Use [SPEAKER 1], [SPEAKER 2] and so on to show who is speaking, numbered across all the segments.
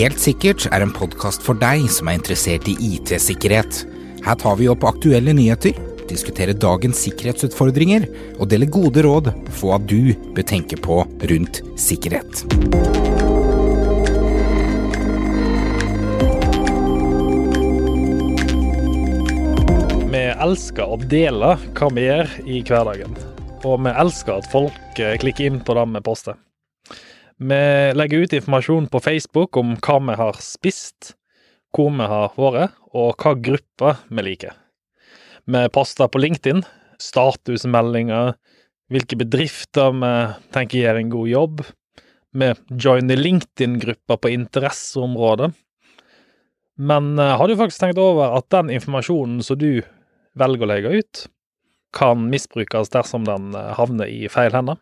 [SPEAKER 1] Helt sikkert er en podkast for deg som er interessert i IT-sikkerhet. Her tar vi opp aktuelle nyheter, diskuterer dagens sikkerhetsutfordringer og deler gode råd for hva du bør tenke på rundt sikkerhet.
[SPEAKER 2] Vi elsker å dele hva vi gjør i hverdagen, og vi elsker at folk eh, klikker inn på det vi poster. Vi legger ut informasjon på Facebook om hva vi har spist, hvor vi har vært, og hva grupper vi liker. Vi poster på LinkedIn statusmeldinger, hvilke bedrifter vi tenker gjør en god jobb. Vi joiner LinkedIn-grupper på interesseområdet. Men eh, har du faktisk tenkt over at den informasjonen som du velger å legge ut, kan misbrukes dersom den eh, havner i feil hender?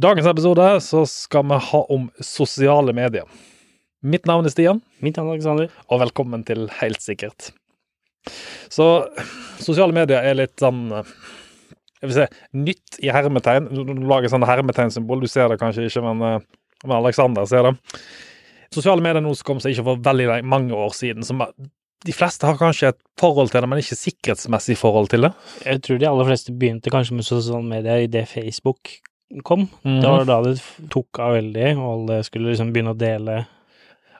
[SPEAKER 2] Dagens episode så skal vi ha om sosiale medier. Mitt navn er Stian.
[SPEAKER 3] Mitt navn er Alexander.
[SPEAKER 2] Og velkommen til Helt sikkert. Så sosiale medier er litt sånn eh, Jeg vil si nytt i hermetegn. Du lager sånn hermetegnsymbol. Du ser det kanskje ikke, men, men Alexander ser det. Sosiale medier nå kom seg ikke for veldig mange år siden. som de fleste har kanskje et forhold til det, men ikke sikkerhetsmessig forhold til det.
[SPEAKER 3] Jeg tror de aller fleste begynte kanskje med sosiale medier idet Facebook kom. Mm. Det var da det tok av veldig, og alle skulle liksom begynne å dele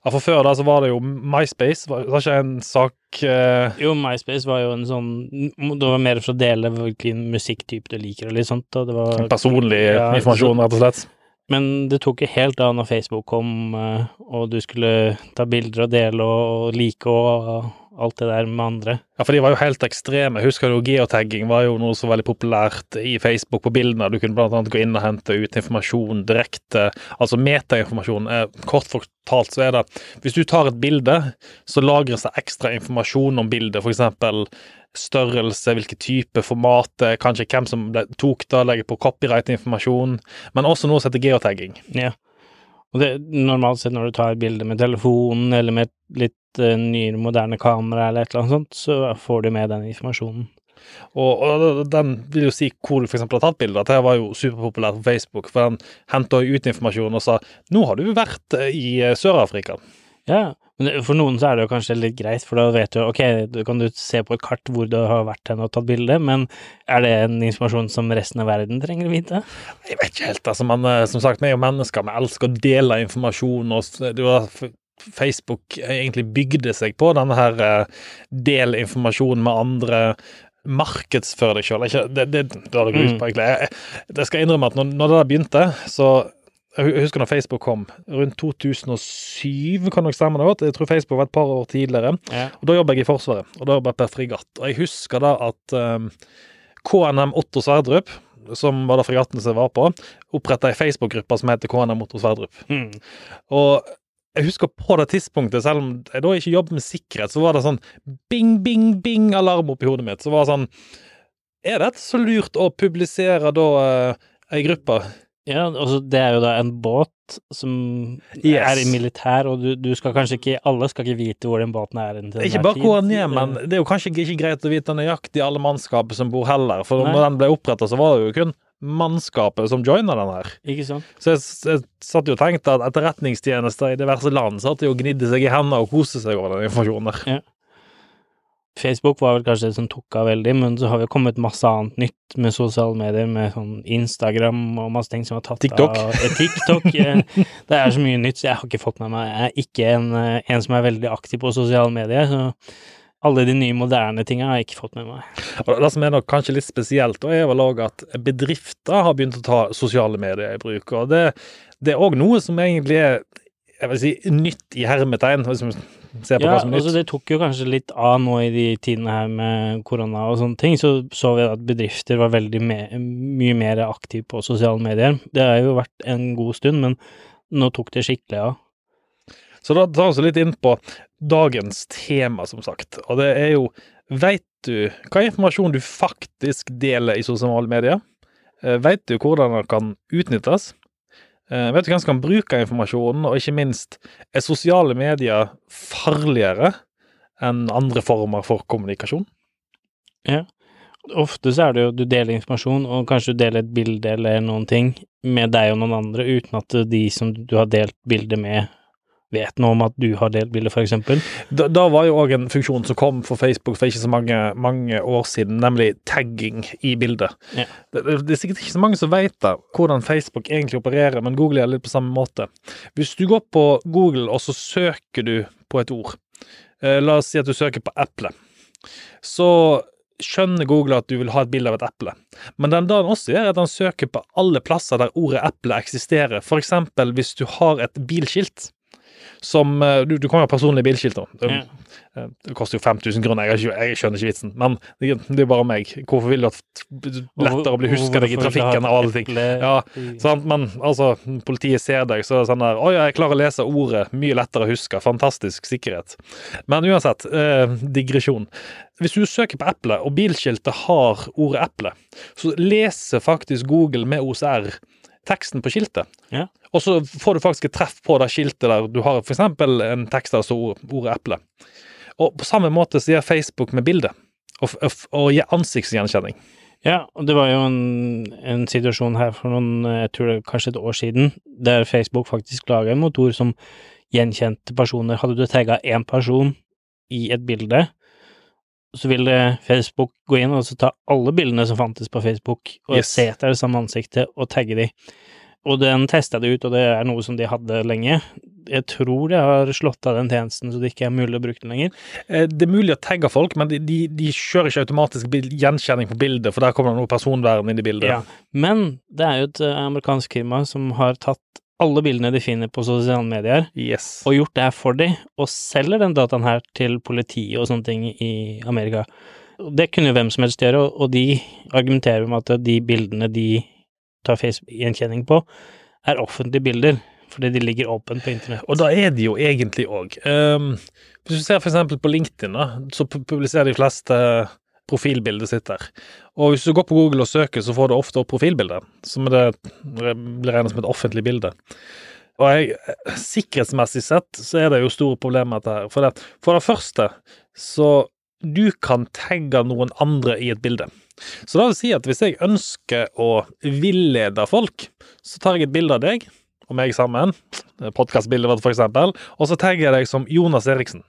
[SPEAKER 2] ja, for før da så var det jo MySpace, var det ikke en sak uh...
[SPEAKER 3] Jo, MySpace var jo en sånn Det var mer for å dele hvilken musikktype du liker og litt sånt. Og det var
[SPEAKER 2] Personlig ja, informasjon, rett og slett?
[SPEAKER 3] Men det tok jo helt av når Facebook kom, eh, og du skulle ta bilder og dele og like og alt det der med andre.
[SPEAKER 2] Ja, for de var jo helt ekstreme. Husker du geotagging var jo noe så veldig populært i Facebook på bildene. Du kunne blant annet gå inn og hente ut informasjon direkte, altså metainformasjon. Eh, kort fortalt så er det hvis du tar et bilde, så lagres det ekstra informasjon om bildet, f.eks. Størrelse, hvilke type format, kanskje hvem som tok det, legger på copyright-informasjon, men også noe som heter geotagging.
[SPEAKER 3] Ja. Og det, normalt sett når du tar bilde med telefonen eller med litt nyere, moderne kamera eller et eller annet sånt, så får du med den informasjonen.
[SPEAKER 2] Og, og den vil jo si hvor du f.eks. har tatt bilder. Dette var jo superpopulært på Facebook, for den henta ut informasjon og sa 'nå har du vært eh, i eh, Sør-Afrika'.
[SPEAKER 3] Ja, men for noen så er det jo kanskje litt greit, for da vet du ok, da kan du se på et kart hvor du har vært hen og tatt bilde, men er det en informasjon som resten av verden trenger å vite?
[SPEAKER 2] Jeg vet ikke helt, altså. Men eh, som sagt, vi er jo mennesker, vi elsker å dele informasjon. og det var Facebook egentlig bygde seg på denne her eh, del informasjon med andre markedsfør deg sjøl. Det, det, det, ut på. Jeg, jeg skal innrømme at når, når det der begynte, så jeg husker når Facebook kom, rundt 2007, kan nok stemme det godt. Jeg tror Facebook var et par år tidligere. Ja. og Da jobba jeg i Forsvaret, og da jobba jeg per fregatt. Og jeg husker da at um, KNM Otto Sverdrup, som var da fregatten som jeg var på, oppretta ei Facebook-gruppe som heter KNM Otto Sverdrup. Mm. Og jeg husker på det tidspunktet, selv om jeg da ikke jobbet med sikkerhet, så var det sånn bing, bing, bing alarm oppi hodet mitt. Så var det sånn Er det så lurt å publisere da uh, ei gruppe?
[SPEAKER 3] Ja, altså det er jo da en båt som yes. er i militær, og du, du, skal kanskje ikke Alle skal ikke vite hvor den båten er.
[SPEAKER 2] Ikke bare hvor den er, men det er jo kanskje ikke greit å vite nøyaktig alle mannskapet som bor heller, for Nei. når den ble oppretta, så var det jo kun mannskapet som joiner den her.
[SPEAKER 3] Ikke sant?
[SPEAKER 2] Så jeg, jeg satt jo og tenkte at etterretningstjenester i diverse land satt jo og gnidde seg i hendene og koste seg over den informasjonen der. Ja.
[SPEAKER 3] Facebook var vel kanskje det som tok av veldig, men så har vi kommet masse annet nytt med sosiale medier, med sånn Instagram og masse ting som har tatt
[SPEAKER 2] TikTok.
[SPEAKER 3] av eh, TikTok. Det er så mye nytt, så jeg har ikke fått med meg Jeg er ikke en, eh, en som er veldig aktiv på sosiale medier, så alle de nye, moderne tinga har jeg ikke fått med meg.
[SPEAKER 2] Det som er nok kanskje litt spesielt, er vel òg at bedrifter har begynt å ta sosiale medier i bruk. og det, det er òg noe som egentlig er jeg vil si, nytt i hermetegn. hvis vi ser på
[SPEAKER 3] ja,
[SPEAKER 2] hva som er nytt.
[SPEAKER 3] Altså det tok jo kanskje litt av nå i de tidene her med korona og sånne ting. Så så vi at bedrifter var veldig me mye mer aktive på sosiale medier. Det har jo vært en god stund, men nå tok det skikkelig av.
[SPEAKER 2] Så da tar vi oss litt inn på dagens tema, som sagt. Og det er jo Veit du hva informasjon du faktisk deler i sosiale medier? Eh, Veit du hvordan den kan utnyttes? Uh, vet du hvem som kan bruke informasjonen, og ikke minst, er sosiale medier farligere enn andre former for kommunikasjon?
[SPEAKER 3] Ja, Ofte så er det jo du deler informasjon, og kanskje du deler et bilde eller noen ting med deg og noen andre, uten at de som du har delt bildet med, vet noe om at du har delt bilder, eksempel.
[SPEAKER 2] Da, da var jo òg en funksjon som kom for Facebook for ikke så mange, mange år siden, nemlig tagging i bildet.
[SPEAKER 3] Ja.
[SPEAKER 2] Det, det, er sikkert ikke så mange som vet da, hvordan Facebook egentlig opererer, men Google det litt på samme måte. Hvis du går på Google og så søker du på et ord, eh, la oss si at du søker på eple, så skjønner Google at du vil ha et bilde av et eple. Men den dagen også gjør, er at han søker på alle plasser der ordet eple eksisterer. Eksempel hvis du har et bilskilt som eh, Du, du kan jo ha personlig bilskilt, da.
[SPEAKER 3] Ja.
[SPEAKER 2] Eh, Det koster jo 5000 kroner, jeg, ikke- jeg skjønner ikke vitsen. Men det, det er bare meg. Hvorfor vil du at lettere å bli huska deg i trafikken av alle ting? Ja, Sant? Men altså, politiet ser deg, så er det sånn der Å ja, jeg klarer å lese ordet. Mye lettere å huske. Fantastisk sikkerhet. Men uansett, eh, digresjon. Hvis du søker på eple, og bilskiltet har ordet eple, så leser faktisk Google med OCR teksten på skiltet.
[SPEAKER 3] Ja.
[SPEAKER 2] Og så får du faktisk et treff på det skiltet der du har f.eks. en tekst der det står ordet eple. Og på samme måte så gjør Facebook med bildet, og, og, og gir ansiktsgjenkjenning.
[SPEAKER 3] Ja, og det var jo en, en situasjon her for noen, jeg tror det kanskje et år siden, der Facebook faktisk laga en motor som gjenkjente personer. Hadde du tagga én person i et bilde, så ville Facebook gå inn og så ta alle bildene som fantes på Facebook, og
[SPEAKER 2] Yes.
[SPEAKER 3] se etter det samme ansiktet og tagge de. Og den testa det ut, og det er noe som de hadde lenge. Jeg tror de har slått av den tjenesten, så det ikke er mulig å bruke den lenger.
[SPEAKER 2] Eh, Det er mulig å tagge folk, men de, de, de kjører ikke automatisk gjenkjenning på bildet, for der kommer det noe personvern inn i bildet.
[SPEAKER 3] Ja. Men det er jo et eh, amerikansk firma som har tatt alle bildene de finner på sosiale medier,
[SPEAKER 2] Yes.
[SPEAKER 3] og gjort det her for dem, og selger den dataen her til politiet og sånne ting i Amerika. Det kunne jo hvem som helst gjøre, og de argumenterer med at de bildene de tar face-gjenkjenning på, er offentlige bilder, fordi de ligger åpent på internett.
[SPEAKER 2] Og da er de jo egentlig òg. hvis du ser f.eks. på LinkedIn, da, så publiserer de fleste profilbildet sitt der. Og hvis du går på Google og søker, så får du ofte opp profilbildet, som det blir regnet som et offentlig bilde. Og jeg, sikkerhetsmessig sett så er det jo store problemer med dette her. For det, for det første så du kan tagge noen andre i et bilde. Så det vil si at hvis jeg ønsker å villede folk, så tar jeg et bilde av deg og meg sammen, podkastbildet for eksempel, og så tagger jeg deg som Jonas Eriksen.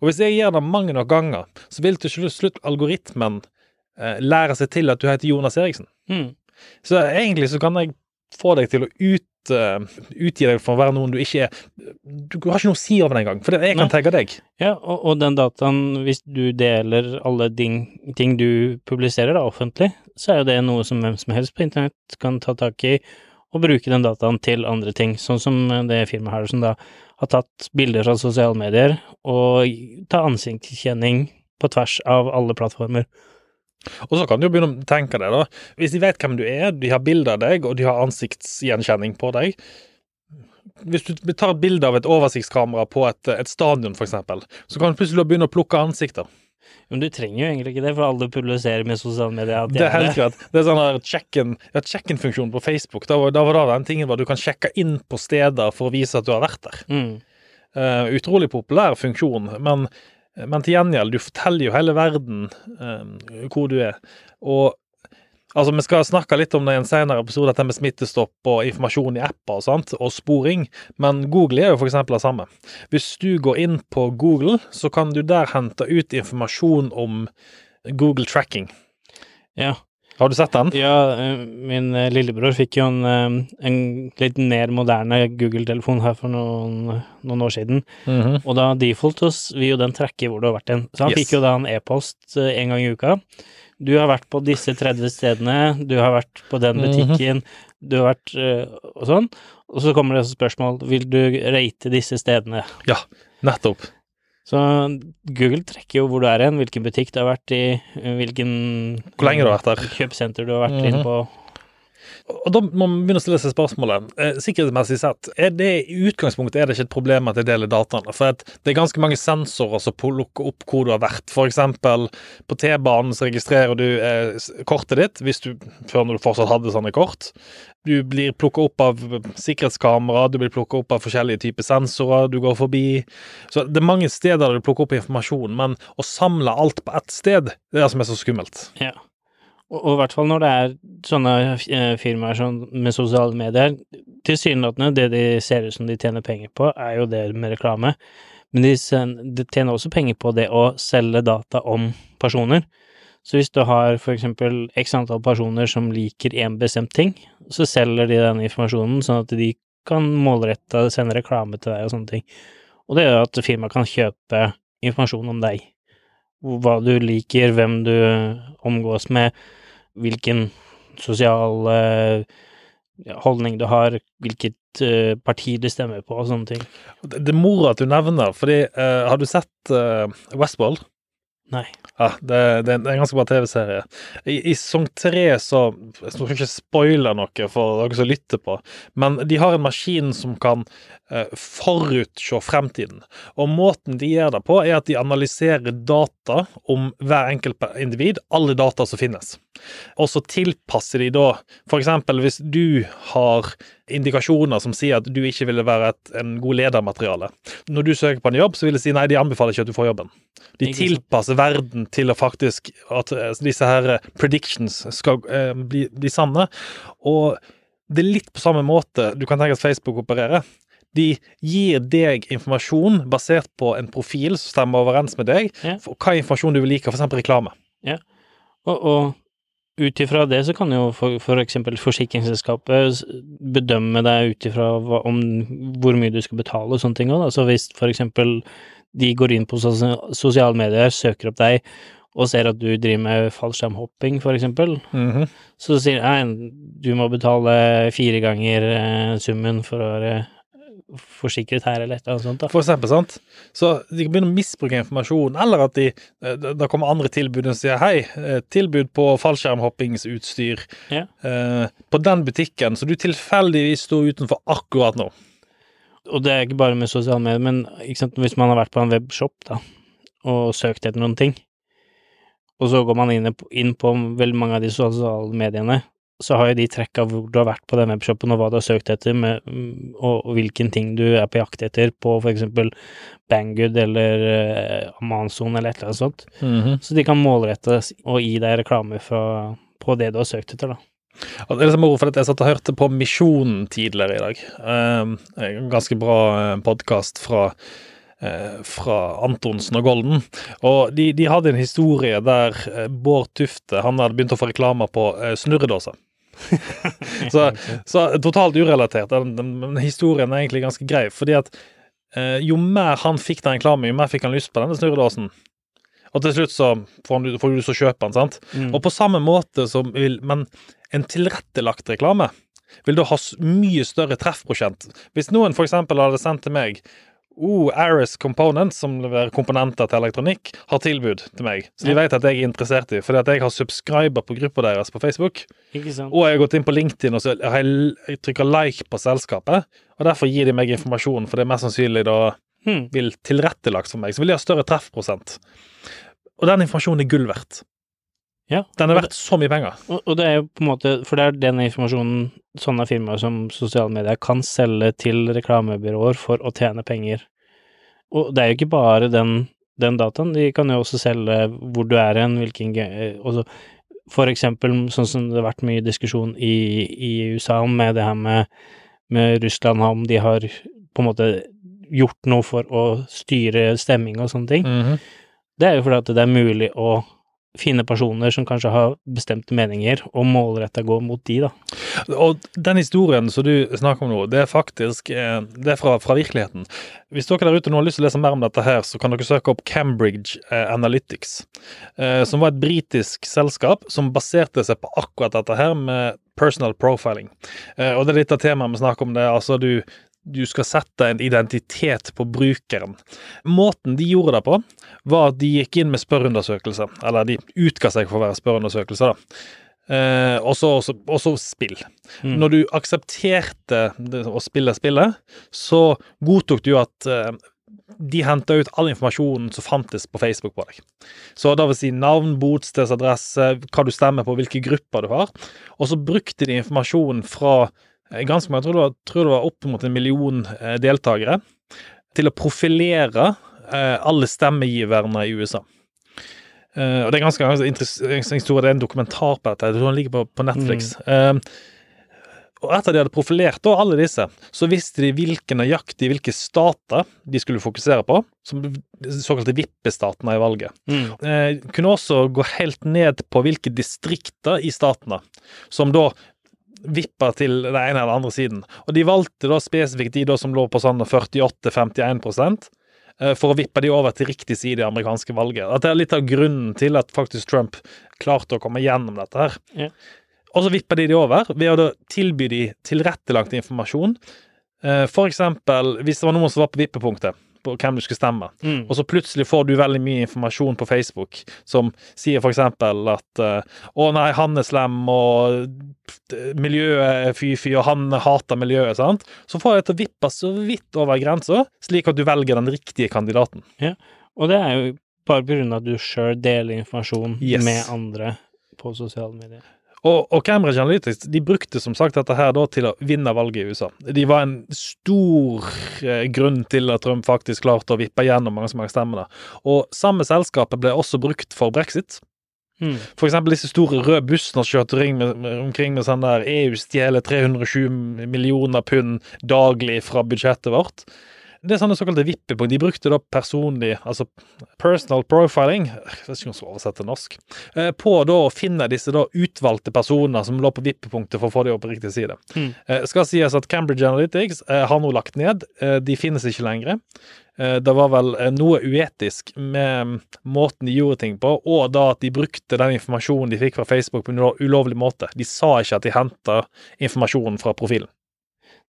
[SPEAKER 2] Og hvis jeg gjør det mange nok ganger, så vil til slutt algoritmen eh, lære seg til at du heter Jonas Eriksen.
[SPEAKER 3] Mm.
[SPEAKER 2] Så egentlig så kan jeg få deg til å ut, eh, utgi deg for å være noen du ikke er Du har ikke noe å si over det engang, for jeg kan tagge deg.
[SPEAKER 3] Ja, og, og den dataen, hvis du deler alle din, ting du publiserer da, offentlig, så er jo det noe som hvem som helst på internett kan ta tak i og bruke den dataen til andre ting, sånn som det firmaet her som da har tatt bilder fra sosiale medier og ta ansiktskjenning på tvers av alle plattformer.
[SPEAKER 2] Og så kan du jo begynne å tenke deg, da. Hvis de vet hvem du er, de har bilde av deg, og de har ansiktsgjenkjenning på deg Hvis du tar et bilde av et oversiktskamera på et, et stadion, eksempel, så kan du plutselig begynne å plukke ansikter.
[SPEAKER 3] Men du trenger jo egentlig ikke det, for alle publiserer med sosiale medier
[SPEAKER 2] Det er helt greit. Det er sånn ja, check-in-funksjon på Facebook. Da var, da var det den tingen hvor du kan sjekke inn på steder for å vise at du har vært der.
[SPEAKER 3] Mm.
[SPEAKER 2] Uh, utrolig populær funksjon, men, men til gjengjeld, du forteller jo hele verden um, hvor du er. Og altså, vi skal snakke litt om det i en senere episode, dette med smittestopp og informasjon i apper og sånt, og sporing, men Google er jo eksempel det samme. Hvis du går inn på Google, så kan du der hente ut informasjon om Google tracking.
[SPEAKER 3] Ja.
[SPEAKER 2] Har du sett den?
[SPEAKER 3] Ja, eh, min eh, lillebror fikk jo en, eh, en litt mer moderne Google-telefon her for noen, noen år siden,
[SPEAKER 2] Mhm.
[SPEAKER 3] og da default oss vil jo den trekke hvor du har vært hen. Så han
[SPEAKER 2] Yes.
[SPEAKER 3] fikk jo da en e-post en gang i uka. Du har vært på disse 30 stedene, du har vært på den
[SPEAKER 2] Mhm.
[SPEAKER 3] butikken, du har vært og sånn. Og så kommer det et spørsmål, vil du rate disse stedene?
[SPEAKER 2] Ja, nettopp.
[SPEAKER 3] Så Google trekker jo hvor du er hen, hvilken butikk du har vært i, hvilken
[SPEAKER 2] Hvor lenge du har vært der.
[SPEAKER 3] kjøpesenter du har vært
[SPEAKER 2] Mhm.
[SPEAKER 3] inne på.
[SPEAKER 2] Og da må man begynne å stille seg spørsmålet. Eh, sikkerhetsmessig sett, er det i utgangspunktet er det ikke et problem at jeg deler dataene? For det er ganske mange sensorer som plukker opp hvor du har vært. Eksempel på T-banen så registrerer du eh, kortet ditt, hvis du, før når du fortsatt hadde sånne kort. Du blir plukka opp av sikkerhetskamera, du blir plukka opp av forskjellige typer sensorer du går forbi. Så det er mange steder der du plukker opp informasjon, men å samle alt på ett sted, det er det som er så skummelt.
[SPEAKER 3] Ja. Og, og i hvert fall når det er sånne eh, firmaer som, med sosiale medier Tilsynelatende, det de ser ut som de tjener penger på, er jo det med reklame. Men de, tjener også penger på det å selge data om personer. Så hvis du har for eksempel x antall personer som liker en bestemt ting, så selger de den informasjonen sånn at de kan målrette sende reklame til deg og sånne ting. Og det gjør at firmaet kan kjøpe informasjon om deg. Hva du liker, hvem du omgås med, hvilken sosial eh, holdning du har, hvilket eh, parti du stemmer på og sånne ting.
[SPEAKER 2] Det, det er moro at du nevner, fordi uh, har du sett uh, Westworld?
[SPEAKER 3] Nei.
[SPEAKER 2] Ja, det, det er en ganske bra TV-serie. I, I sesong tre så Jeg skal ikke spoile noe for dere som lytter på, men de har en maskin som kan eh, forutse fremtiden. Og måten de gjør det på, er at de analyserer data om hver enkelt individ, alle data som finnes. Og så tilpasser de da eksempel hvis du har indikasjoner som sier at du ikke ville være et, en god ledermateriale. Når du søker på en jobb, så vil de si nei, de anbefaler ikke at du får jobben. De
[SPEAKER 3] Ikke sant.
[SPEAKER 2] tilpasser verden til å faktisk At eh, disse her eh, predictions skal eh, bli, bli sanne. Og det er litt på samme måte du kan tenke at Facebook opererer. De gir deg informasjon basert på en profil som stemmer overens med deg,
[SPEAKER 3] Ja.
[SPEAKER 2] for hva informasjon du vil like, f.eks. reklame.
[SPEAKER 3] Og, og ut ifra det så kan jo for, for eksempel forsikringsselskapet bedømme deg ut ifra om hvor mye du skal betale og sånne ting òg, da. Så hvis for eksempel de går inn på sosiale medier, søker opp deg og ser at du driver med fallskjermhopping, for eksempel,
[SPEAKER 2] -hmm.
[SPEAKER 3] så sier de nei, du må betale fire ganger eh, summen for å være forsikret her, eller et eller annet sånt, da.
[SPEAKER 2] For eksempel, sant? Så de kan begynne å misbruke informasjon, eller at de, eh, da kommer andre tilbud og sier hei, eh, tilbud på fallskjermhoppingsutstyr
[SPEAKER 3] Ja.
[SPEAKER 2] eh, på den butikken, så du tilfeldigvis står utenfor akkurat nå.
[SPEAKER 3] Og det er ikke bare med sosiale medier, men sant, hvis man har vært på en webshop da, og søkt etter noen ting, og så går man inn, på- inn på veldig mange av de sosiale mediene, så har jo de trekk av hvor du har vært på den webshopen, og hva du har søkt etter, med, mm, og, og hvilken ting du er på jakt etter på eksempel Banggood eller eh, Amazon eller et eller annet sånt. Så de kan målrette og gi deg reklame fra, på det du har søkt etter, da.
[SPEAKER 2] Det er liksom moro, for at jeg satt og hørte på Misjonen tidligere i dag. Um, en ganske bra podkast fra, eh, fra Antonsen og Golden. Og de, de hadde en historie der eh, Bård Tufte han hadde begynt å få reklamer på eh, snurredåser. Så, så totalt urelatert. Den, den, den historien er egentlig ganske grei, fordi at eh, jo mer han fikk den reklamen, jo mer fikk han lyst på denne snurredåsen. Og til slutt så får, han, får du å kjøpe den, sant?
[SPEAKER 3] Mm.
[SPEAKER 2] Og på samme måte som vil Men en tilrettelagt reklame vil da ha mye større treffprosent. Hvis noen eksempel hadde sendt til meg Oh, Aris Components, som leverer komponenter til elektronikk, har tilbud til meg. Så de vet at jeg er interessert i, fordi at jeg har subscriber på gruppa deres på Facebook. Og jeg har gått inn på LinkedIn og så har jeg, jeg trykker like på selskapet. Og derfor gir de meg informasjon, for det er mest sannsynlig da
[SPEAKER 3] Hmm.
[SPEAKER 2] vil tilrettelagt for meg. Så vil de ha større treffprosent. Og den informasjonen er gull verdt.
[SPEAKER 3] Ja.
[SPEAKER 2] Den er verdt så mye penger.
[SPEAKER 3] Og, det er jo på en måte, for det er den informasjonen sånne firmaer som sosiale medier kan selge til reklamebyråer for å tjene penger. Og det er jo ikke bare den, den dataen, de kan jo også selge hvor du er hen, hvilken også, For eksempel sånn som det har vært mye diskusjon i, i USA om med det her med, med Russland, om de har på en måte gjort noe for å styre stemming og sånne ting.
[SPEAKER 2] Mhm.
[SPEAKER 3] Det er jo fordi at det er mulig å finne personer som kanskje har bestemte meninger, og målretta gå mot de, da.
[SPEAKER 2] Og den historien som du snakker om nå, det er faktisk eh, det er fra, fra virkeligheten. Hvis dere der ute nå har lyst til å lese mer om dette her, så kan dere søke opp Cambridge eh, Analytics, eh, som var et britisk selskap som baserte seg på akkurat dette her med personal profiling. Og det er litt av temaet vi snakker om, det altså du du skal sette en identitet på brukeren. Måten de gjorde det på, var at de gikk inn med spørreundersøkelser. Eller de utga seg for å være spørreundersøkelser, da. Eh, og så- spill.
[SPEAKER 3] Mm.
[SPEAKER 2] Når du aksepterte å spille spillet, så godtok du at eh, de henta ut all informasjonen som fantes på Facebook på deg. Så det vil si navn, bostedsadresse, hva du stemmer på, hvilke grupper du har. Og så brukte de informasjonen fra ganske mange, jeg tror det var, tror det var oppimot en million eh, deltakere, til å profilere eh, alle stemmegiverne i USA. Eh, og det er ganske, interessant. Det er en dokumentar på dette. Jeg tror den ligger på, på Netflix. Eh, og etter de hadde profilert da, alle disse, så visste de hvilke nøyaktig hvilke stater de skulle fokusere på, som såkalte vippestatene i valget.
[SPEAKER 3] Mm.
[SPEAKER 2] Eh, kunne også gå helt ned på hvilke distrikter i statene som da vippa til den ene eller andre siden. Og de valgte da spesifikt de da som lå på sånn 48-51 eh, for å vippe de over til riktig side i det amerikanske valget. At det er litt av grunnen til at faktisk Trump klarte å komme gjennom dette her.
[SPEAKER 3] Ja.
[SPEAKER 2] Og så vipper de de over ved å tilby de tilrettelagt informasjon. Eh, For eksempel hvis det var noen som var på vippepunktet på hvem du skal stemme,
[SPEAKER 3] Mm.
[SPEAKER 2] og så plutselig får du veldig mye informasjon på Facebook som sier eksempel at eh, å nei, han er slem, og miljøet er fy-fy, og han hater miljøet, sant? Så får jeg til å vippe så vidt over grensa, slik at du velger den riktige kandidaten.
[SPEAKER 3] Ja, Og det er jo bare på grunn av at du sjøl deler informasjon
[SPEAKER 2] Yes.
[SPEAKER 3] med andre på sosiale medier.
[SPEAKER 2] Og, og Cambridge Analytics de brukte som sagt dette her da til å vinne valget i USA. De var en stor eh, grunn til at Trump faktisk klarte å vippe gjennom mange så mange stemmer. Og samme selskapet ble også brukt for brexit.
[SPEAKER 3] Mm.
[SPEAKER 2] For eksempel disse store røde bussene som kjørte ring med, med, omkring med sånn der EU stjeler 307 millioner pund daglig fra budsjettet vårt. Det er sånne såkalte vippepunkt. De brukte da personlig, altså personal profiling, jeg vet ikke om jeg skal oversette til norsk, eh, på da å finne disse da utvalgte personer som lå på vippepunktet for å få dem opp på riktig side.
[SPEAKER 3] Mm.
[SPEAKER 2] Eh, skal sies at Cambridge Analytics eh, har nå lagt ned. De finnes ikke lenger. Det var vel noe uetisk med måten de gjorde ting på, og da at de brukte den informasjonen de fikk fra Facebook på en ulovlig måte. De sa ikke at de henta informasjonen fra profilen.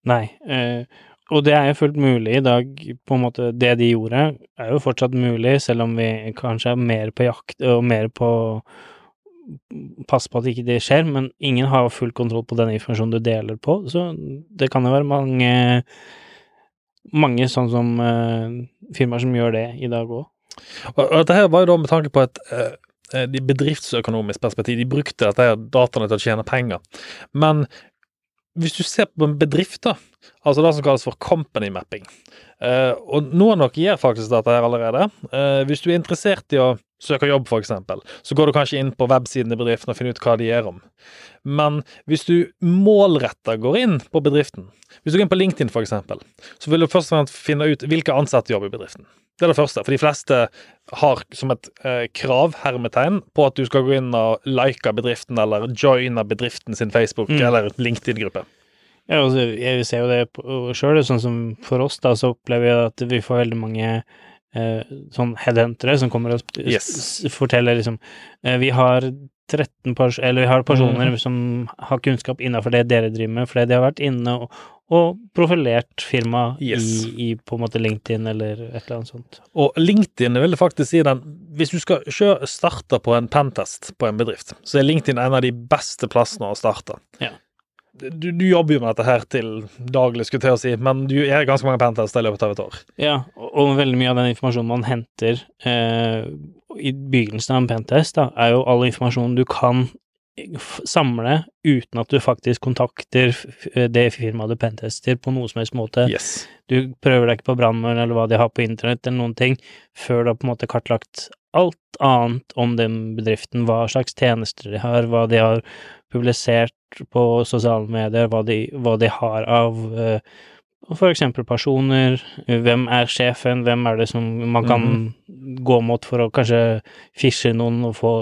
[SPEAKER 3] Nei. Eh, og det er jo fullt mulig i dag, på en måte. Det de gjorde, er jo fortsatt mulig, selv om vi kanskje er mer på jakt og mer på Pass på at ikke det skjer, men ingen har full kontroll på den informasjonen du deler på, så det kan jo være mange mange sånn som uh, firmaer som gjør det i dag òg.
[SPEAKER 2] Og, og dette her var jo da med tanke på et eh, eh, de bedriftsøkonomisk perspektiv. De brukte dette her dataene til å tjene penger. Men hvis du ser på en bedrift, da, altså det som kalles for company mapping eh, Og noen av dere gjør faktisk dette her allerede. Eh, hvis du er interessert i å søke jobb, f.eks., så går du kanskje inn på websiden i bedriften og finner ut hva de gjør om. Men hvis du målretta går inn på bedriften, hvis du går inn på LinkedIn f.eks., så vil du først og fremst finne ut hvilke ansatte jobber i bedriften. Det er det første, for de fleste har som et eh, krav, hermetegn, på at du skal gå inn og like bedriften eller joine bedriften sin Facebook
[SPEAKER 3] Mm.
[SPEAKER 2] eller LinkedIn-gruppe.
[SPEAKER 3] Ja, altså, jeg ser jo det sjøl, sånn som for oss, da, så opplever jeg at vi får veldig mange eh, sånn headhuntere som kommer og
[SPEAKER 2] Yes.
[SPEAKER 3] forteller liksom eh, Vi har 13 pers eller vi har personer
[SPEAKER 2] mm.
[SPEAKER 3] som har kunnskap innafor det dere driver med, fordi de har vært inne og, og profilert firma
[SPEAKER 2] Yes.
[SPEAKER 3] i, i på en måte LinkedIn eller et eller annet sånt.
[SPEAKER 2] Og LinkedIn vil faktisk si den Hvis du skal starte på en pentest på en bedrift, så er LinkedIn en av de beste plassene å starte.
[SPEAKER 3] Ja.
[SPEAKER 2] Du, du jobber jo med dette her til daglig, skulle jeg til å si, men du gjør ganske mange pentester i løpet av et år.
[SPEAKER 3] Ja, og, og veldig mye av den informasjonen man henter eh, i begynnelsen av en pentest, da, er jo all informasjonen du kan samle uten at du faktisk kontakter det firmaet du pentester på noe som helst måte.
[SPEAKER 2] Yes.
[SPEAKER 3] Du prøver deg ikke på brannmuren eller hva de har på internett eller noen ting, før du har på en måte kartlagt alt annet om den bedriften, hva slags tjenester de har, hva de har publisert på sosiale medier, hva de, hva de har av eh, eksempel personer, hvem er sjefen, hvem er det som man kan gå mot for å kanskje fishe noen og få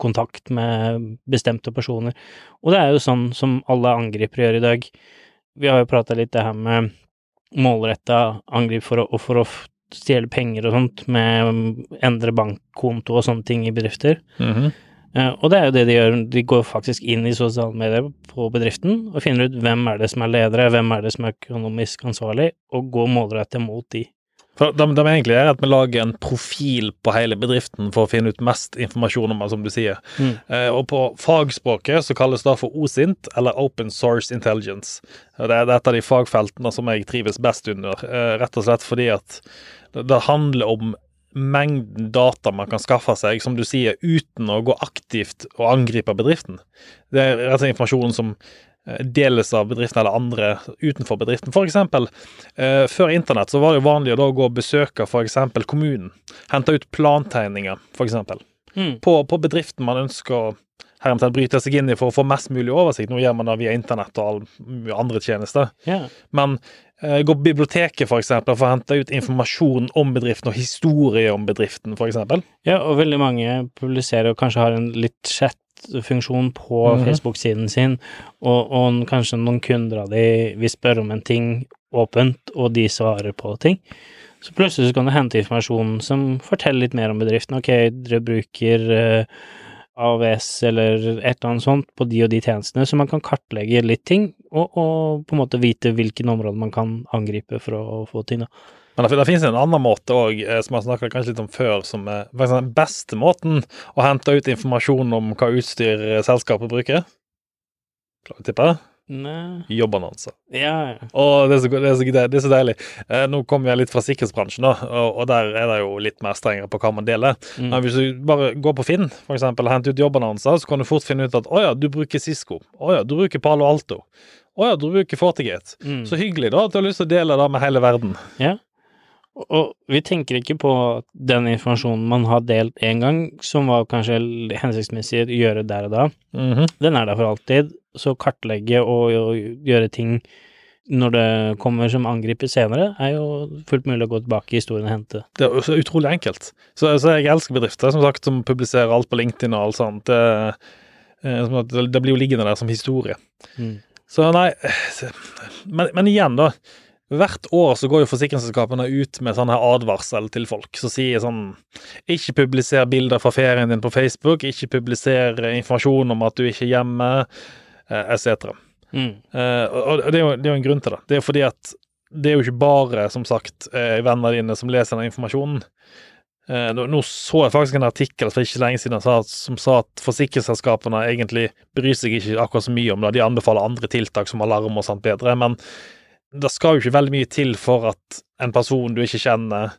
[SPEAKER 3] kontakt med bestemte personer. Og det er jo sånn som alle angripere gjør i dag. Vi har jo prata litt det her med målretta angrip for å, for å stjele penger og sånt, med endre bankkonto og sånne ting i bedrifter.
[SPEAKER 2] Mhm.
[SPEAKER 3] Eh, og det er jo det de gjør, de går faktisk inn i sosiale medier på bedriften og finner ut hvem er det som er ledere, hvem er det som er økonomisk ansvarlig, og går målrettet mot de.
[SPEAKER 2] For de, de egentlig gjør at vi lager en profil på hele bedriften for å finne ut mest informasjon om det, som du sier.
[SPEAKER 3] Mm.
[SPEAKER 2] Eh, og på fagspråket så kalles det for OSINT, eller Open Source Intelligence. Det er er et av de fagfeltene som jeg trives best under, eh, rett og slett fordi at det handler om mengden data man kan skaffe seg, som du sier, uten å gå aktivt og angripe bedriften. Det er rett og slett informasjon som eh, deles av bedriften eller andre utenfor bedriften. For eksempel, eh, før internett så var det jo vanlig å da gå og besøke eksempel kommunen. Hente ut plantegninger, eksempel.
[SPEAKER 3] Mm.
[SPEAKER 2] på, på bedriften man ønsker å heromtatt bryte seg inn i for å få mest mulig oversikt. Nå gjør man det via internett og andre tjenester.
[SPEAKER 3] Yeah.
[SPEAKER 2] Men gå på biblioteket for eksempel, for å hente ut informasjon om bedriften og historie om bedriften, eksempel.
[SPEAKER 3] ja, og veldig mange publiserer og kanskje har en litt chat-funksjon på
[SPEAKER 2] Mhm.
[SPEAKER 3] Facebook-siden sin, og, og kanskje noen kunder av de vil spørre om en ting åpent, og de svarer på ting. Så plutselig så kan du hente informasjon som forteller litt mer om bedriften. Ok, dere bruker eh, AVS eller et eller annet sånt på de og de tjenestene, så man kan kartlegge litt ting, og, og på en måte vite hvilken område man kan angripe for å få ting.
[SPEAKER 2] Men det, det finnes en annen måte òg, som jeg snakka kanskje litt om før, som er den beste måten å hente ut informasjon om hva utstyr eh, selskapet bruker. Klarer du å tippe?
[SPEAKER 3] Nei.
[SPEAKER 2] Jobbannonser.
[SPEAKER 3] Ja, ja.
[SPEAKER 2] Og det er så, det er så, det er så deilig. Eh, nå kommer jeg litt fra sikkerhetsbransjen, da, og, og der er det jo litt mer strengere på hva man deler.
[SPEAKER 3] Mm.
[SPEAKER 2] Men hvis du bare går på Finn for eksempel, og henter ut jobbannonser, så kan du fort finne ut at å ja, du bruker Cisco. Å ja, du bruker Palo Alto. Å ja, du bruker Fortigate.
[SPEAKER 3] Mm.
[SPEAKER 2] Så hyggelig da at du har lyst til å dele det med hele verden.
[SPEAKER 3] Ja. Og- vi tenker ikke på den informasjonen man har delt én gang, som var kanskje hensiktsmessig å gjøre der og da,
[SPEAKER 2] Mhm.
[SPEAKER 3] den er der for alltid. Så kartlegge og, og gjøre ting når det kommer som angriper senere, er jo fullt mulig å gå tilbake i historien og hente.
[SPEAKER 2] Det er så utrolig enkelt. Så, altså, jeg elsker bedrifter som sagt, som publiserer alt på LinkedIn og alt sånt. Det, eh, det blir jo liggende der som historie.
[SPEAKER 3] Mm.
[SPEAKER 2] Så nei eh, men, men igjen, da. Hvert år så går jo forsikringsselskapene ut med sånn her advarsel til folk som sier sånn Ikke publiser bilder fra ferien din på Facebook, ikke publiser informasjon om at du ikke er hjemme, eh, etc.
[SPEAKER 3] Mm.
[SPEAKER 2] Eh, og det er, jo, det er jo en grunn til det. Det er jo fordi at det er jo ikke bare, som sagt, venner vennene dine som leser den informasjonen. Eh, nå så jeg faktisk en artikkel for ikke lenge siden som sa at forsikringsselskapene egentlig bryr seg ikke akkurat så mye om det. De anbefaler andre tiltak som alarm og sånt bedre, men det skal jo ikke veldig mye til for at en person du ikke kjenner,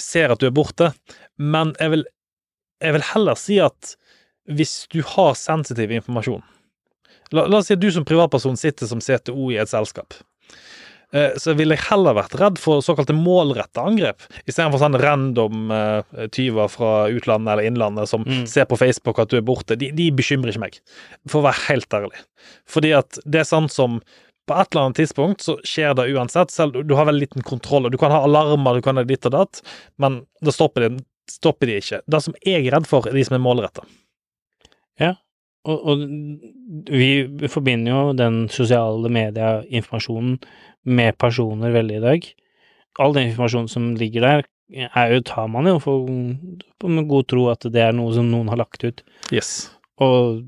[SPEAKER 2] ser at du er borte. Men jeg vil, jeg vil heller si at hvis du har sensitiv informasjon La, la oss si at du som privatperson sitter som CTO i et selskap. Eh, Så ville jeg heller vært redd for såkalte målretta angrep, istedenfor sånn random eh, tyver fra utlandet eller innlandet som
[SPEAKER 3] Mm.
[SPEAKER 2] ser på Facebook at du er borte. De, de bekymrer ikke meg, for å være helt ærlig. Fordi at det er sånn som på et eller annet tidspunkt så skjer det uansett, selv du har veldig liten kontroll. og Du kan ha alarmer, du kan ha ditt og datt, men da stopper de, stopper de ikke. Det som jeg er redd for, er de som er målretta.
[SPEAKER 3] Og, og vi forbinder jo den sosiale media-informasjonen med personer veldig i dag. All den informasjonen som ligger der, er jo, tar man jo for, med god tro at det er noe som noen har lagt ut.
[SPEAKER 2] Yes.
[SPEAKER 3] Og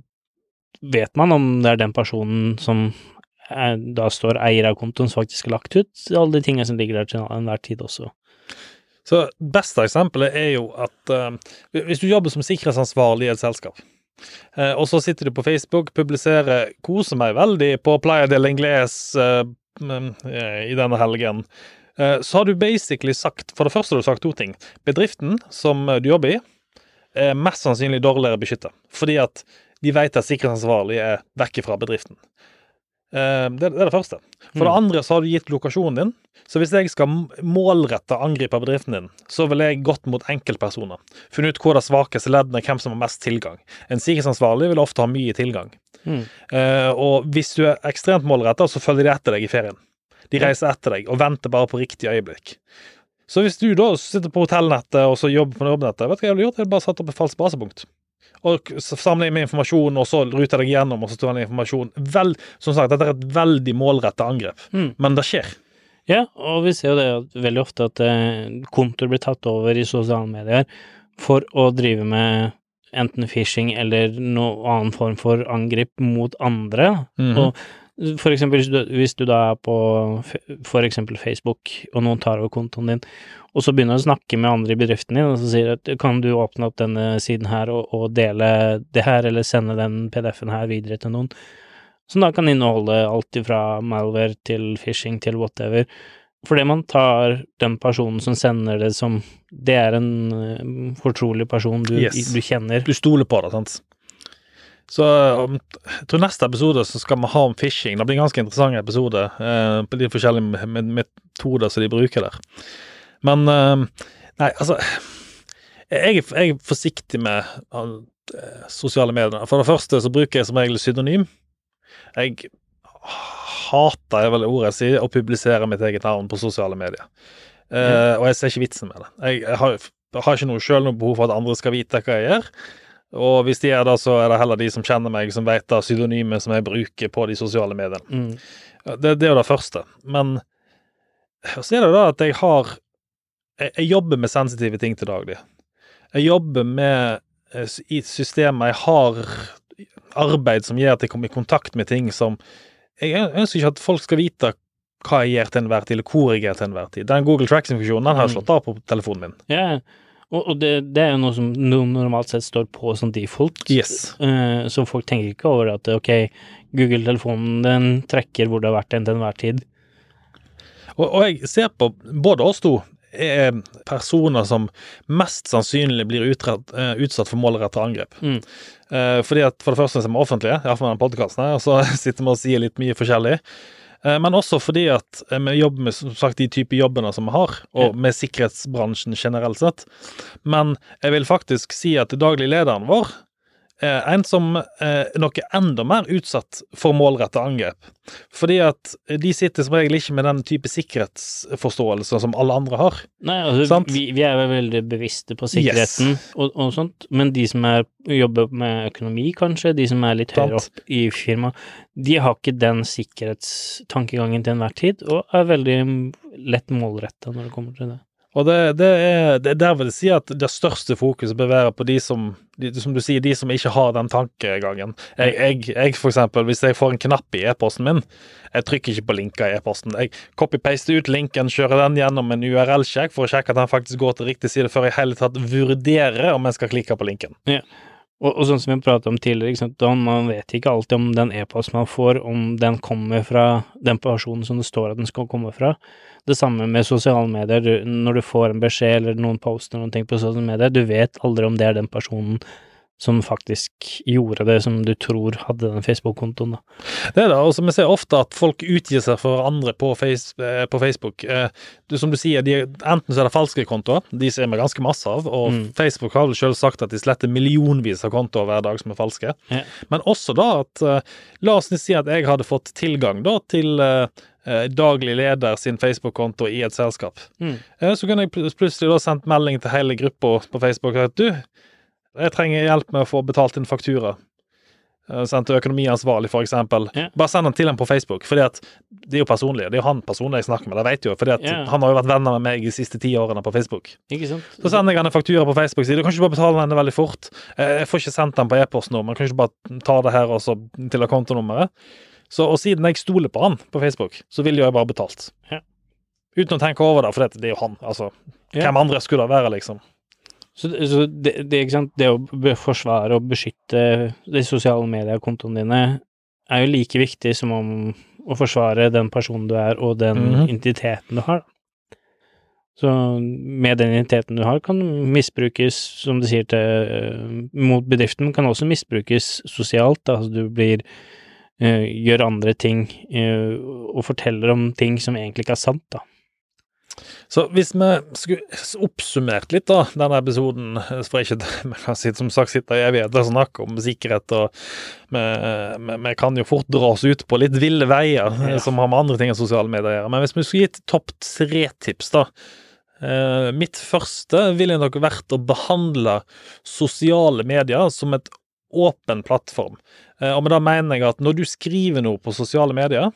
[SPEAKER 3] vet man om det er den personen som da står eier av kontoen, som faktisk har lagt ut alle de tingene som ligger der til enhver tid også.
[SPEAKER 2] Så beste eksempelet er jo at uh, hvis du jobber som sikkerhetsansvarlig i et selskap, uh, og så sitter du på Facebook, publiserer 'koser meg veldig' på Playa del Ingles eh, mm, eh, i denne helgen, eh, så har du basically sagt For det første har du sagt to ting. Bedriften som eh, du jobber i, er mest sannsynlig dårligere beskytta, fordi at de vet at sikkerhetsansvarlig er vekk fra bedriften. Eh, Det, er det første. For det
[SPEAKER 3] Mm.
[SPEAKER 2] andre så har du gitt lokasjonen din. Så hvis jeg skal målrette angripe bedriften din, så vil jeg gått mot enkeltpersoner. Funnet ut hvor det svakeste leddene er, hvem som har mest tilgang. En sikkerhetsansvarlig vil ofte ha mye tilgang.
[SPEAKER 3] Mm.
[SPEAKER 2] Og hvis du er ekstremt målretta, så følger de etter deg i ferien. De reiser etter deg og venter bare på riktig øyeblikk. Så hvis du da sitter på hotellnettet og så jobber på jobbnettet, vet du hva jeg ville gjort? Jeg ville bare satt opp et falskt basepunkt. Og samle inn med informasjon, og så ruter deg gjennom, og så ta inn informasjon. Vel, som sagt, dette er et veldig målretta angrep,
[SPEAKER 3] Mm.
[SPEAKER 2] men det skjer.
[SPEAKER 3] Ja, og vi ser jo det veldig ofte at eh, kontoer blir tatt over i sosiale medier for å drive med enten phishing eller noen annen form for angrep mot andre.
[SPEAKER 2] Mhm.
[SPEAKER 3] Og for eksempel hvis du, hvis du da er på for eksempel Facebook, og noen tar over kontoen din, og så begynner du å snakke med andre i bedriften din, og så sier at kan du åpne opp denne siden her og, og dele det her, eller sende den PDF-en her videre til noen, som da kan inneholde alt fra malware til phishing til whatever. Fordi man tar den personen som sender det som Det er en eh, fortrolig person du,
[SPEAKER 2] Yes.
[SPEAKER 3] du kjenner.
[SPEAKER 2] Du stoler på det, sant? Så om, jeg tror neste episode så skal vi ha om phishing. Det blir en ganske interessant episode eh, på de forskjellige me- me- metoder som de bruker der. Men eh, Nei, altså Jeg, jeg er forsiktig med uh, sosiale medier. For det første så bruker jeg som regel pseudonym. Jeg hater, er vel ordet jeg sier, å publisere mitt eget navn på sosiale medier. Eh, Og jeg ser ikke vitsen med det. Jeg, jeg har, har ikke noe selv noe behov for at andre skal vite hva jeg gjør. Og hvis de gjør det, så er det heller de som kjenner meg, som vet det pseudonymet som jeg bruker på de sosiale mediene.
[SPEAKER 3] Mm.
[SPEAKER 2] Det, det er jo det første. Men så er det jo da at jeg har jeg, jeg jobber med sensitive ting til daglig. Jeg jobber med eh, i systemet Jeg har arbeid som gjør at jeg kommer i kontakt med ting som Jeg ønsker ikke at folk skal vite hva jeg gjør til enhver tid, eller hvor jeg er til enhver tid. Den Google Tracks-funksjonen den har jeg
[SPEAKER 3] Mm.
[SPEAKER 2] slått av på telefonen min.
[SPEAKER 3] Ja, og, det, det er jo noe som normalt sett står på som default.
[SPEAKER 2] Yes.
[SPEAKER 3] Eh, så folk tenker ikke over at ok, Google-telefonen den trekker hvor det har vært den til enhver tid.
[SPEAKER 2] Og, og jeg ser på både oss to er personer som mest sannsynlig blir utrett, eh, utsatt for målrettede angrep.
[SPEAKER 3] Mm.
[SPEAKER 2] Eh, fordi at For det første er vi offentlige, iallfall med den podkasten og så sitter vi og sier litt mye forskjellig. Eh, men også fordi at eh, vi jobber med som sagt, de type jobbene som vi har, og med sikkerhetsbransjen generelt sett. Men jeg vil faktisk si at daglig lederen vår en som eh, er noe enda mer utsatt for målretta angrep. Fordi at de sitter som regel ikke med den type sikkerhetsforståelse som alle andre har.
[SPEAKER 3] Nei, altså, vi, vi er vel veldig bevisste på sikkerheten og, og sånt, men de som er, jobber med økonomi, kanskje, de som er litt høyere opp i firmaet, de har ikke den sikkerhetstankegangen til enhver tid, og er veldig lett målretta når det kommer til det.
[SPEAKER 2] Og det, det, er, det er der vil jeg si at det største fokuset bør være på de som de, som du sier, de som ikke har den tankegangen. Jeg, jeg, jeg for eksempel, hvis jeg får en knapp i e-posten min, jeg trykker ikke på linker i e-posten. Jeg copy-paster ut linken, kjører den gjennom en URL-sjekk for å sjekke at den faktisk går til riktig side, før jeg i hele tatt vurderer om jeg skal klikke på linken.
[SPEAKER 3] Og, og sånn som vi pratet om tidligere, ikke sant? da man vet ikke alltid om den e-posten man får, om den kommer fra den personen som det står at den skal komme fra. Det samme med sosiale medier. Du, når du får en beskjed eller noen poster noen ting på sosiale medier, du vet aldri om det er den personen som faktisk gjorde det som du tror hadde den Facebook-kontoen.
[SPEAKER 2] Det er det, og som jeg ser ofte at folk utgir seg for andre på, face, eh, på Facebook. Eh, du, som du sier, de, enten så er det falske kontoer, de ser vi ganske masse av, og
[SPEAKER 3] Mm.
[SPEAKER 2] Facebook har vel selv sagt at de sletter millionvis av kontoer hver dag som er falske.
[SPEAKER 3] Ja.
[SPEAKER 2] Men også da at eh, La oss si at jeg hadde fått tilgang da til eh, eh, daglig leder sin Facebook-konto i et selskap.
[SPEAKER 3] Mm.
[SPEAKER 2] Eh, Så kunne jeg plutselig da sendt melding til hele gruppa på Facebook at du, jeg trenger hjelp med å få betalt inn faktura. Eh, Sendt til økonomiansvarlig, for eksempel. Bare send den til ham på Facebook, fordi at det er jo personlig. Det er jo han personlig jeg snakker med, det vet jo, fordi at
[SPEAKER 3] yeah.
[SPEAKER 2] han har jo vært venner med meg de siste ti årene på Facebook.
[SPEAKER 3] Ikke sant?
[SPEAKER 2] Så sender jeg han en faktura på Facebook sier du kan ikke bare betale den veldig fort. Eh, Jeg får ikke sendt den på e-post nå, men kan ikke bare ta det her og så til kontonummeret. Så, og siden jeg stoler på han på Facebook, så vil jo jeg bare betalt.
[SPEAKER 3] Yeah.
[SPEAKER 2] Uten å tenke over det, for det, er jo han. Altså, hvem andre skulle det være, liksom?
[SPEAKER 3] Så, så det, det, det å forsvare og beskytte de sosiale mediekontoene dine er jo like viktig som om å forsvare den personen du er, og den
[SPEAKER 2] Mhm.
[SPEAKER 3] identiteten du har. Så med den identiteten du har, kan misbrukes, som du sier, til, mot bedriften, men kan også misbrukes sosialt. Altså du blir eh, Gjør andre ting eh, og forteller om ting som egentlig ikke er sant, da.
[SPEAKER 2] Så hvis vi skulle oppsummert litt da, denne episoden, for ikke vi som sagt sitter i evigheter og snakker om sikkerhet, og vi, vi, vi kan jo fort dra oss ut på litt ville veier
[SPEAKER 3] Ja.
[SPEAKER 2] som har med andre ting enn sosiale medier å gjøre. Men hvis vi skulle gitt topp tre-tips, da. Eh, mitt første ville nok vært å behandle sosiale medier som et åpen plattform. Eh, og med det mener jeg at når du skriver noe på sosiale medier,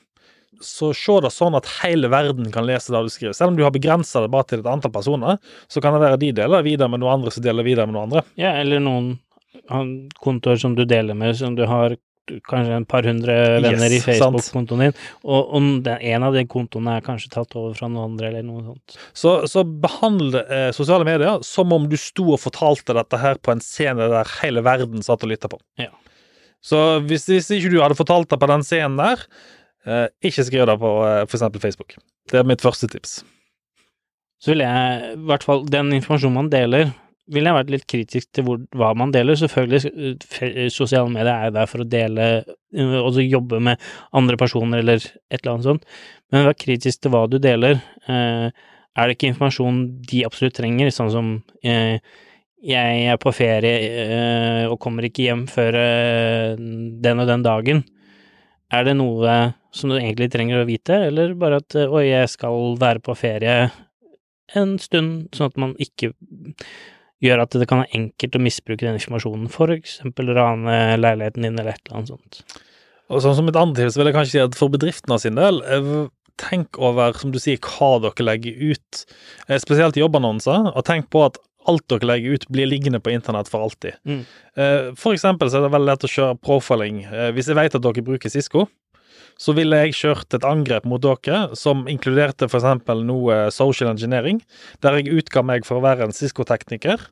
[SPEAKER 2] så se det sånn at hele verden kan lese det du skriver. Selv om du har begrensa det bare til et antall personer, så kan det være de deler videre med noen andre som deler videre med noen andre.
[SPEAKER 3] Ja, eller noen kontoer som du deler med, som du har kanskje en par hundre venner i
[SPEAKER 2] Yes, i
[SPEAKER 3] Facebook-kontoen din, og om den, en av de kontoene er kanskje tatt over fra noen andre, eller noe sånt.
[SPEAKER 2] Så, så behandle eh, sosiale medier som om du sto og fortalte dette her på en scene der hele verden satt og lytta på.
[SPEAKER 3] Ja.
[SPEAKER 2] Så hvis, hvis ikke du hadde fortalt det på den scenen der, ikke skriv det på f.eks. for eksempel Facebook. Det er mitt første tips.
[SPEAKER 3] Så ville jeg, i hvert fall den informasjonen man deler, ville jeg vært litt kritisk til hvor, hva man deler. Selvfølgelig, eh, sosiale medier er der for å dele, eh, og jobbe med andre personer eller et eller annet sånt, men vær kritisk til hva du deler. Eh, er det ikke informasjon de absolutt trenger, sånn som eh, jeg er på ferie eh, og kommer ikke hjem før eh, den og den dagen. Er det noe som du egentlig trenger å vite, eller bare at eh, oi, jeg skal være på ferie en stund, sånn at man ikke gjør at det kan være enkelt å misbruke den informasjonen, for eksempel rane leiligheten din eller et eller annet sånt.
[SPEAKER 2] Og sånn som et annet tips vil jeg kanskje si at for bedriftene sin del, eh, tenk over, som du sier, hva dere legger ut, eh, spesielt jobbannonser, og tenk på at alt dere legger ut, blir liggende på internett for alltid.
[SPEAKER 3] Mm.
[SPEAKER 2] For eksempel så er det veldig lett å kjøre profiling. Hvis jeg vet at dere bruker Cisco, så ville jeg kjørt et angrep mot dere som inkluderte f.eks. noe social engineering, der jeg utga meg for å være en Cisco-tekniker,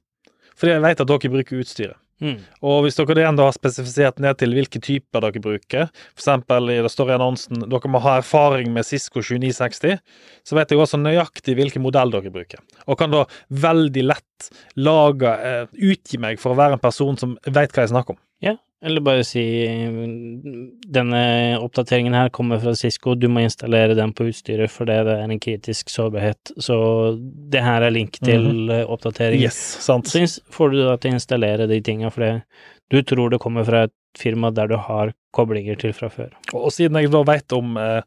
[SPEAKER 2] fordi jeg vet at dere bruker utstyret.
[SPEAKER 3] Mm.
[SPEAKER 2] Og hvis dere igjen da har spesifisert ned til hvilke typer dere bruker, f.eks. det står i annonsen dere må ha erfaring med Cisco 2960, så vet jeg også nøyaktig hvilken modell dere bruker. Og kan da veldig lett lage, eh, utgi meg for å være en person som vet hva jeg snakker om.
[SPEAKER 3] Ja, eller bare si denne oppdateringen her kommer fra Cisco, du må installere den på utstyret fordi det er en kritisk sårbarhet, så det her er link til eh, oppdatering.
[SPEAKER 2] Yes, sant.
[SPEAKER 3] Så får du da til å installere de tinga, for du tror det kommer fra et firma der du har koblinger til fra før.
[SPEAKER 2] Og siden jeg da vet om eh,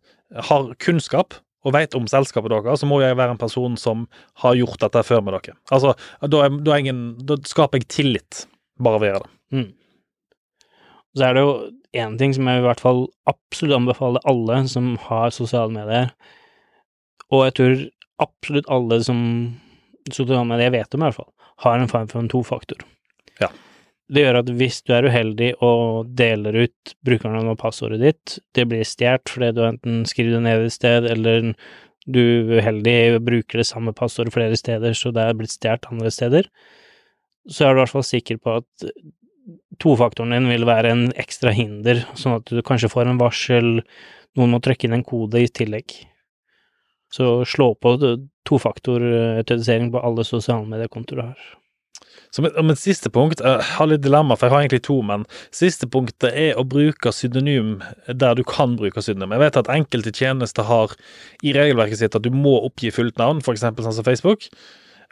[SPEAKER 2] har kunnskap og vet om selskapet deres, så må jeg være en person som har gjort dette før med dere. Altså, da, er, da, er ingen, da skaper jeg tillit bare ved å gjøre det.
[SPEAKER 3] Mm. Så er det jo én ting som jeg i hvert fall absolutt anbefaler alle som har sosiale medier, og jeg tror absolutt alle som sosiale medier vet om, i hvert fall, har en form for en tofaktor.
[SPEAKER 2] Ja.
[SPEAKER 3] Det gjør at hvis du er uheldig og deler ut brukernavnet og passordet ditt, det blir stjålet fordi du enten skriver det ned et sted, eller du uheldig bruker det samme passordet flere steder, så det er blitt stjålet andre steder, så er du i hvert fall sikker på at tofaktoren din vil være en ekstra hinder, sånn at du kanskje får en varsel, noen må trykke inn en kode i tillegg. Så slå på tofaktorautorisering på alle sosiale mediekontoer du har.
[SPEAKER 2] Som et, siste punkt, jeg har litt dilemma, for jeg har egentlig to, men siste punktet er å bruke synonym der du kan bruke synonym. Jeg vet at enkelte tjenester har i regelverket sitt at du må oppgi fullt navn, f.eks. sånn som Facebook,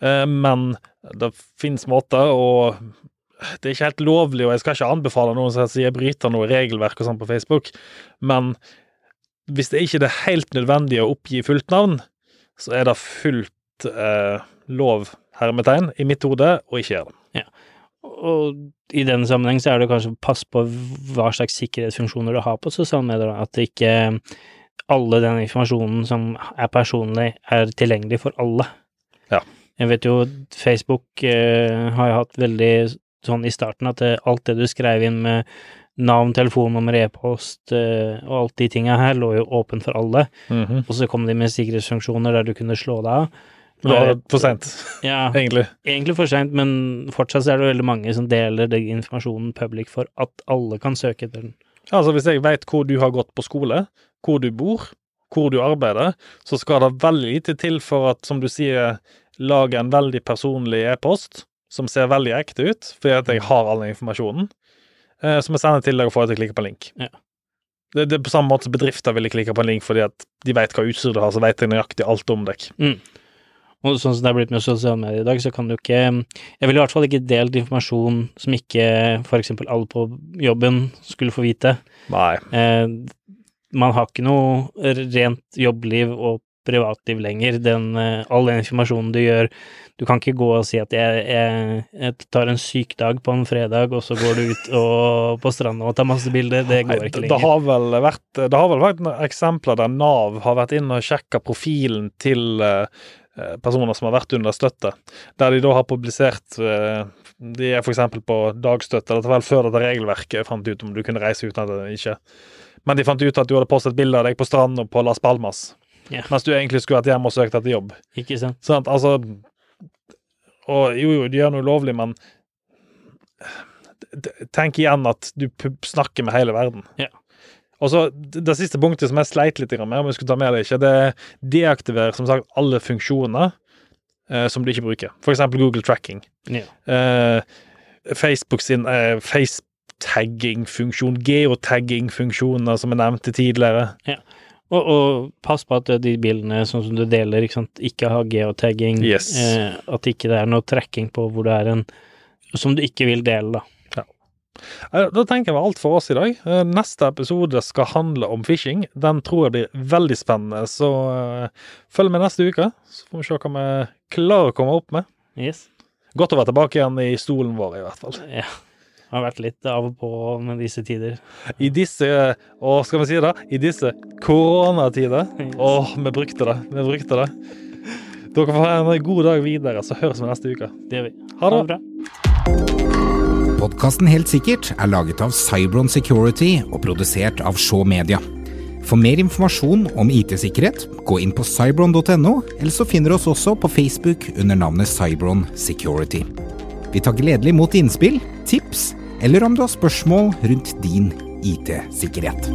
[SPEAKER 2] Eh, men det finnes måter, og det er ikke helt lovlig, og jeg skal ikke anbefale noen som sier bryter noe regelverk og sånn på Facebook, men hvis det ikke er helt nødvendig å oppgi fullt navn, så er det fullt eh, lov, hermetegn, i mitt hode, å ikke gjøre det. Ja.
[SPEAKER 3] Og i den sammenheng så er det kanskje pass på hva slags sikkerhetsfunksjoner du har på sosiale medier, at ikke alle den informasjonen som er personlig, er tilgjengelig for alle.
[SPEAKER 2] Ja.
[SPEAKER 3] Jeg vet jo Facebook eh, har hatt veldig sånn i starten at alt det du skrev inn med navn, telefonnummer, e-post eh, og alt de tinga her lå jo åpent for alle,
[SPEAKER 2] Mhm.
[SPEAKER 3] og så kom de med sikkerhetsfunksjoner der du kunne slå deg av.
[SPEAKER 2] Det det for seint,
[SPEAKER 3] Ja,
[SPEAKER 2] egentlig.
[SPEAKER 3] egentlig for seint, men fortsatt er det veldig mange som deler den informasjonen public for at alle kan søke etter den.
[SPEAKER 2] Altså, hvis jeg vet hvor du har gått på skole, hvor du bor, hvor du arbeider, så skal det veldig lite til for at, som du sier, lage en veldig personlig e-post som ser veldig ekte ut, fordi at jeg har all den informasjonen, eh, som jeg sender til deg og får deg til å klikke på en link.
[SPEAKER 3] Ja.
[SPEAKER 2] Det, det er på samme måte som bedrifter ville klikke på en link fordi at de vet hva utstyr du har, så vet de nøyaktig alt om deg.
[SPEAKER 3] Og sånn som det er blitt med sosiale medier i dag, så kan du ikke Jeg ville i hvert fall ikke delt informasjon som ikke eksempel alle på jobben skulle få vite.
[SPEAKER 2] Nei.
[SPEAKER 3] Eh, man har ikke noe rent jobbliv og privatliv lenger. Den, eh, all den informasjonen du gjør Du kan ikke gå og si at jeg, jeg, jeg tar en syk dag på en fredag, og så går du ut og, på stranda og tar masse bilder. Det går ikke
[SPEAKER 2] lenger. det har vel vært Det har vel vært eksempler der Nav har vært inne og sjekka profilen til eh, personer som har vært under støtte, der de da har publisert eh, De er f.eks. på dagstøtte, dette var vel før dette regelverket fant ut om du kunne reise uten at det ikke Men de fant ut at du hadde postet bilde av deg på stranda på Las Palmas,
[SPEAKER 3] Ja.
[SPEAKER 2] mens du egentlig skulle vært hjemme og søkt etter jobb.
[SPEAKER 3] Ikke sant?
[SPEAKER 2] Sant? Altså Og jo, jo, de gjør noe ulovlig, men tenk igjen at du snakker med hele verden.
[SPEAKER 3] Ja.
[SPEAKER 2] Og så Det siste punktet som jeg sleit litt med, om jeg skulle ta med det ikke, det deaktiverer som sagt alle funksjoner eh, som du ikke bruker. For eksempel Google Tracking.
[SPEAKER 3] Ja.
[SPEAKER 2] Eh, Facebook sin eh, face-tagging-funksjon, geotagging-funksjoner som jeg nevnte tidligere.
[SPEAKER 3] Og, og pass på at de bildene sånn som du deler, ikke, sant, ikke har geotagging.
[SPEAKER 2] Yes.
[SPEAKER 3] Eh, at ikke det er noe tracking på hvor det er en som du ikke vil dele, da.
[SPEAKER 2] Ja. Da tenker jeg var alt for oss i dag. Eh, Neste episode skal handle om phishing. Den tror jeg blir veldig spennende, så uh, følg med neste uke. Så får vi se hva vi klarer å komme opp med.
[SPEAKER 3] Yes.
[SPEAKER 2] Godt å være tilbake igjen i stolen vår, i hvert fall.
[SPEAKER 3] Ja. Det har vært litt av og på med disse tider.
[SPEAKER 2] I disse Å, skal vi si det? I disse koronatider. Å, vi brukte det. Vi brukte det. Dere får ha en god dag videre, så høres vi neste uke.
[SPEAKER 3] Det gjør vi.
[SPEAKER 2] Ha det.
[SPEAKER 3] bra.
[SPEAKER 1] Podkasten Helt sikkert er laget av Cybron Security og produsert av Shaw Media. For mer informasjon om IT-sikkerhet, gå inn på cybron.no, eller så finner du oss også på Facebook under navnet Cybron Security. Vi tar gledelig imot innspill, tips, eller om du har spørsmål rundt din IT-sikkerhet.